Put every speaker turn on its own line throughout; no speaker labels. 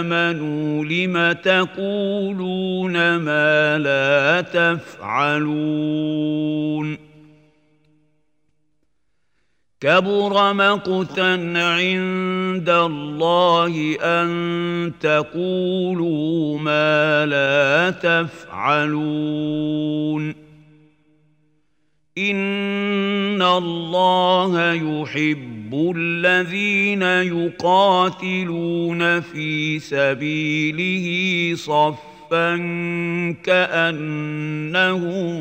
آمنوا لم تقولون ما لا تفعلون كبر مقتا عند الله أن تقولوا ما لا تفعلون إن الله يحب يحب الذين يقاتلون في سبيله صفا كأنهم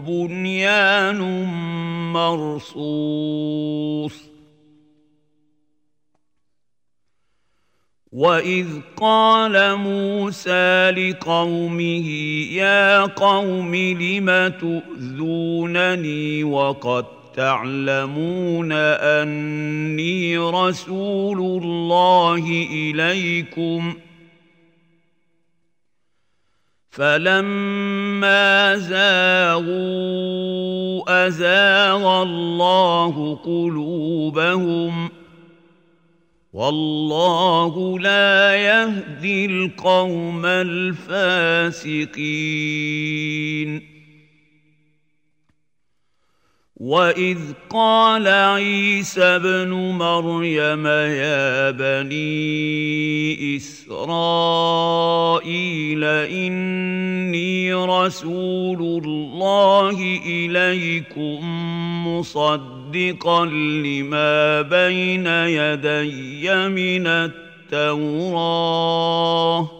بنيان مرصوص واذ قال موسى لقومه يا قوم لم تؤذونني وقد تعلمون اني رسول الله اليكم فلما زاغوا ازاغ الله قلوبهم والله لا يهدي القوم الفاسقين واذ قال عيسى ابن مريم يا بني اسرائيل اني رسول الله اليكم مصدقا لما بين يدي من التوراه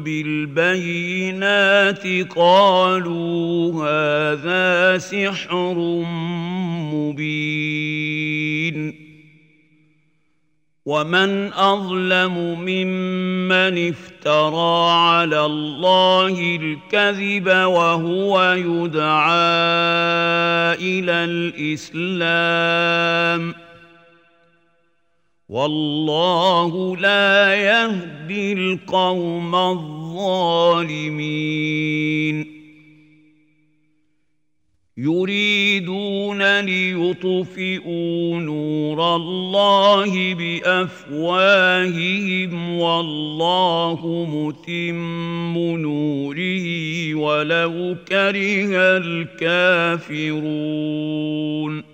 بالبينات قالوا هذا سحر مبين ومن اظلم ممن افترى على الله الكذب وهو يدعى الى الاسلام والله لا يهدي القوم الظالمين يريدون ليطفئوا نور الله بافواههم والله متم نوره ولو كره الكافرون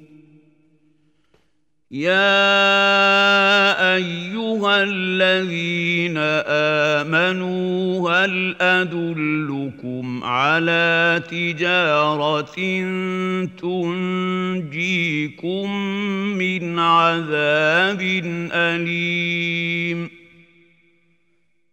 يا ايها الذين امنوا هل ادلكم على تجاره تنجيكم من عذاب اليم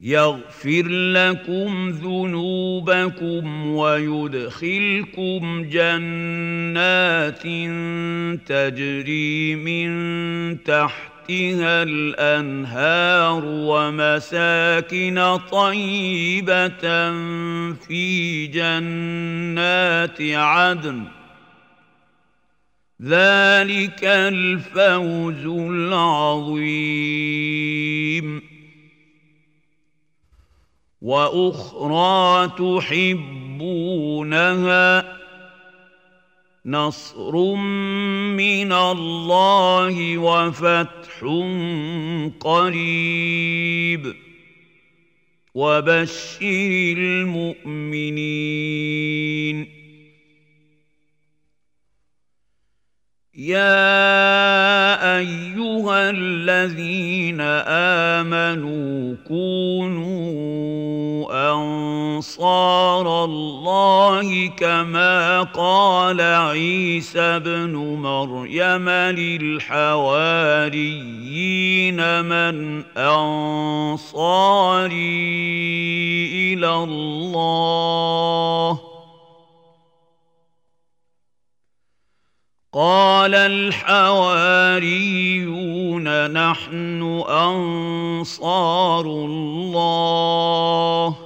يغفر لكم ذنوبكم ويدخلكم جنات تجري من تحتها الانهار ومساكن طيبه في جنات عدن ذلك الفوز العظيم واخرى تحبونها نصر من الله وفتح قريب وبشر المؤمنين يا انصار الله كما قال عيسى بن مريم للحواريين من انصاري الى الله قال الحواريون نحن انصار الله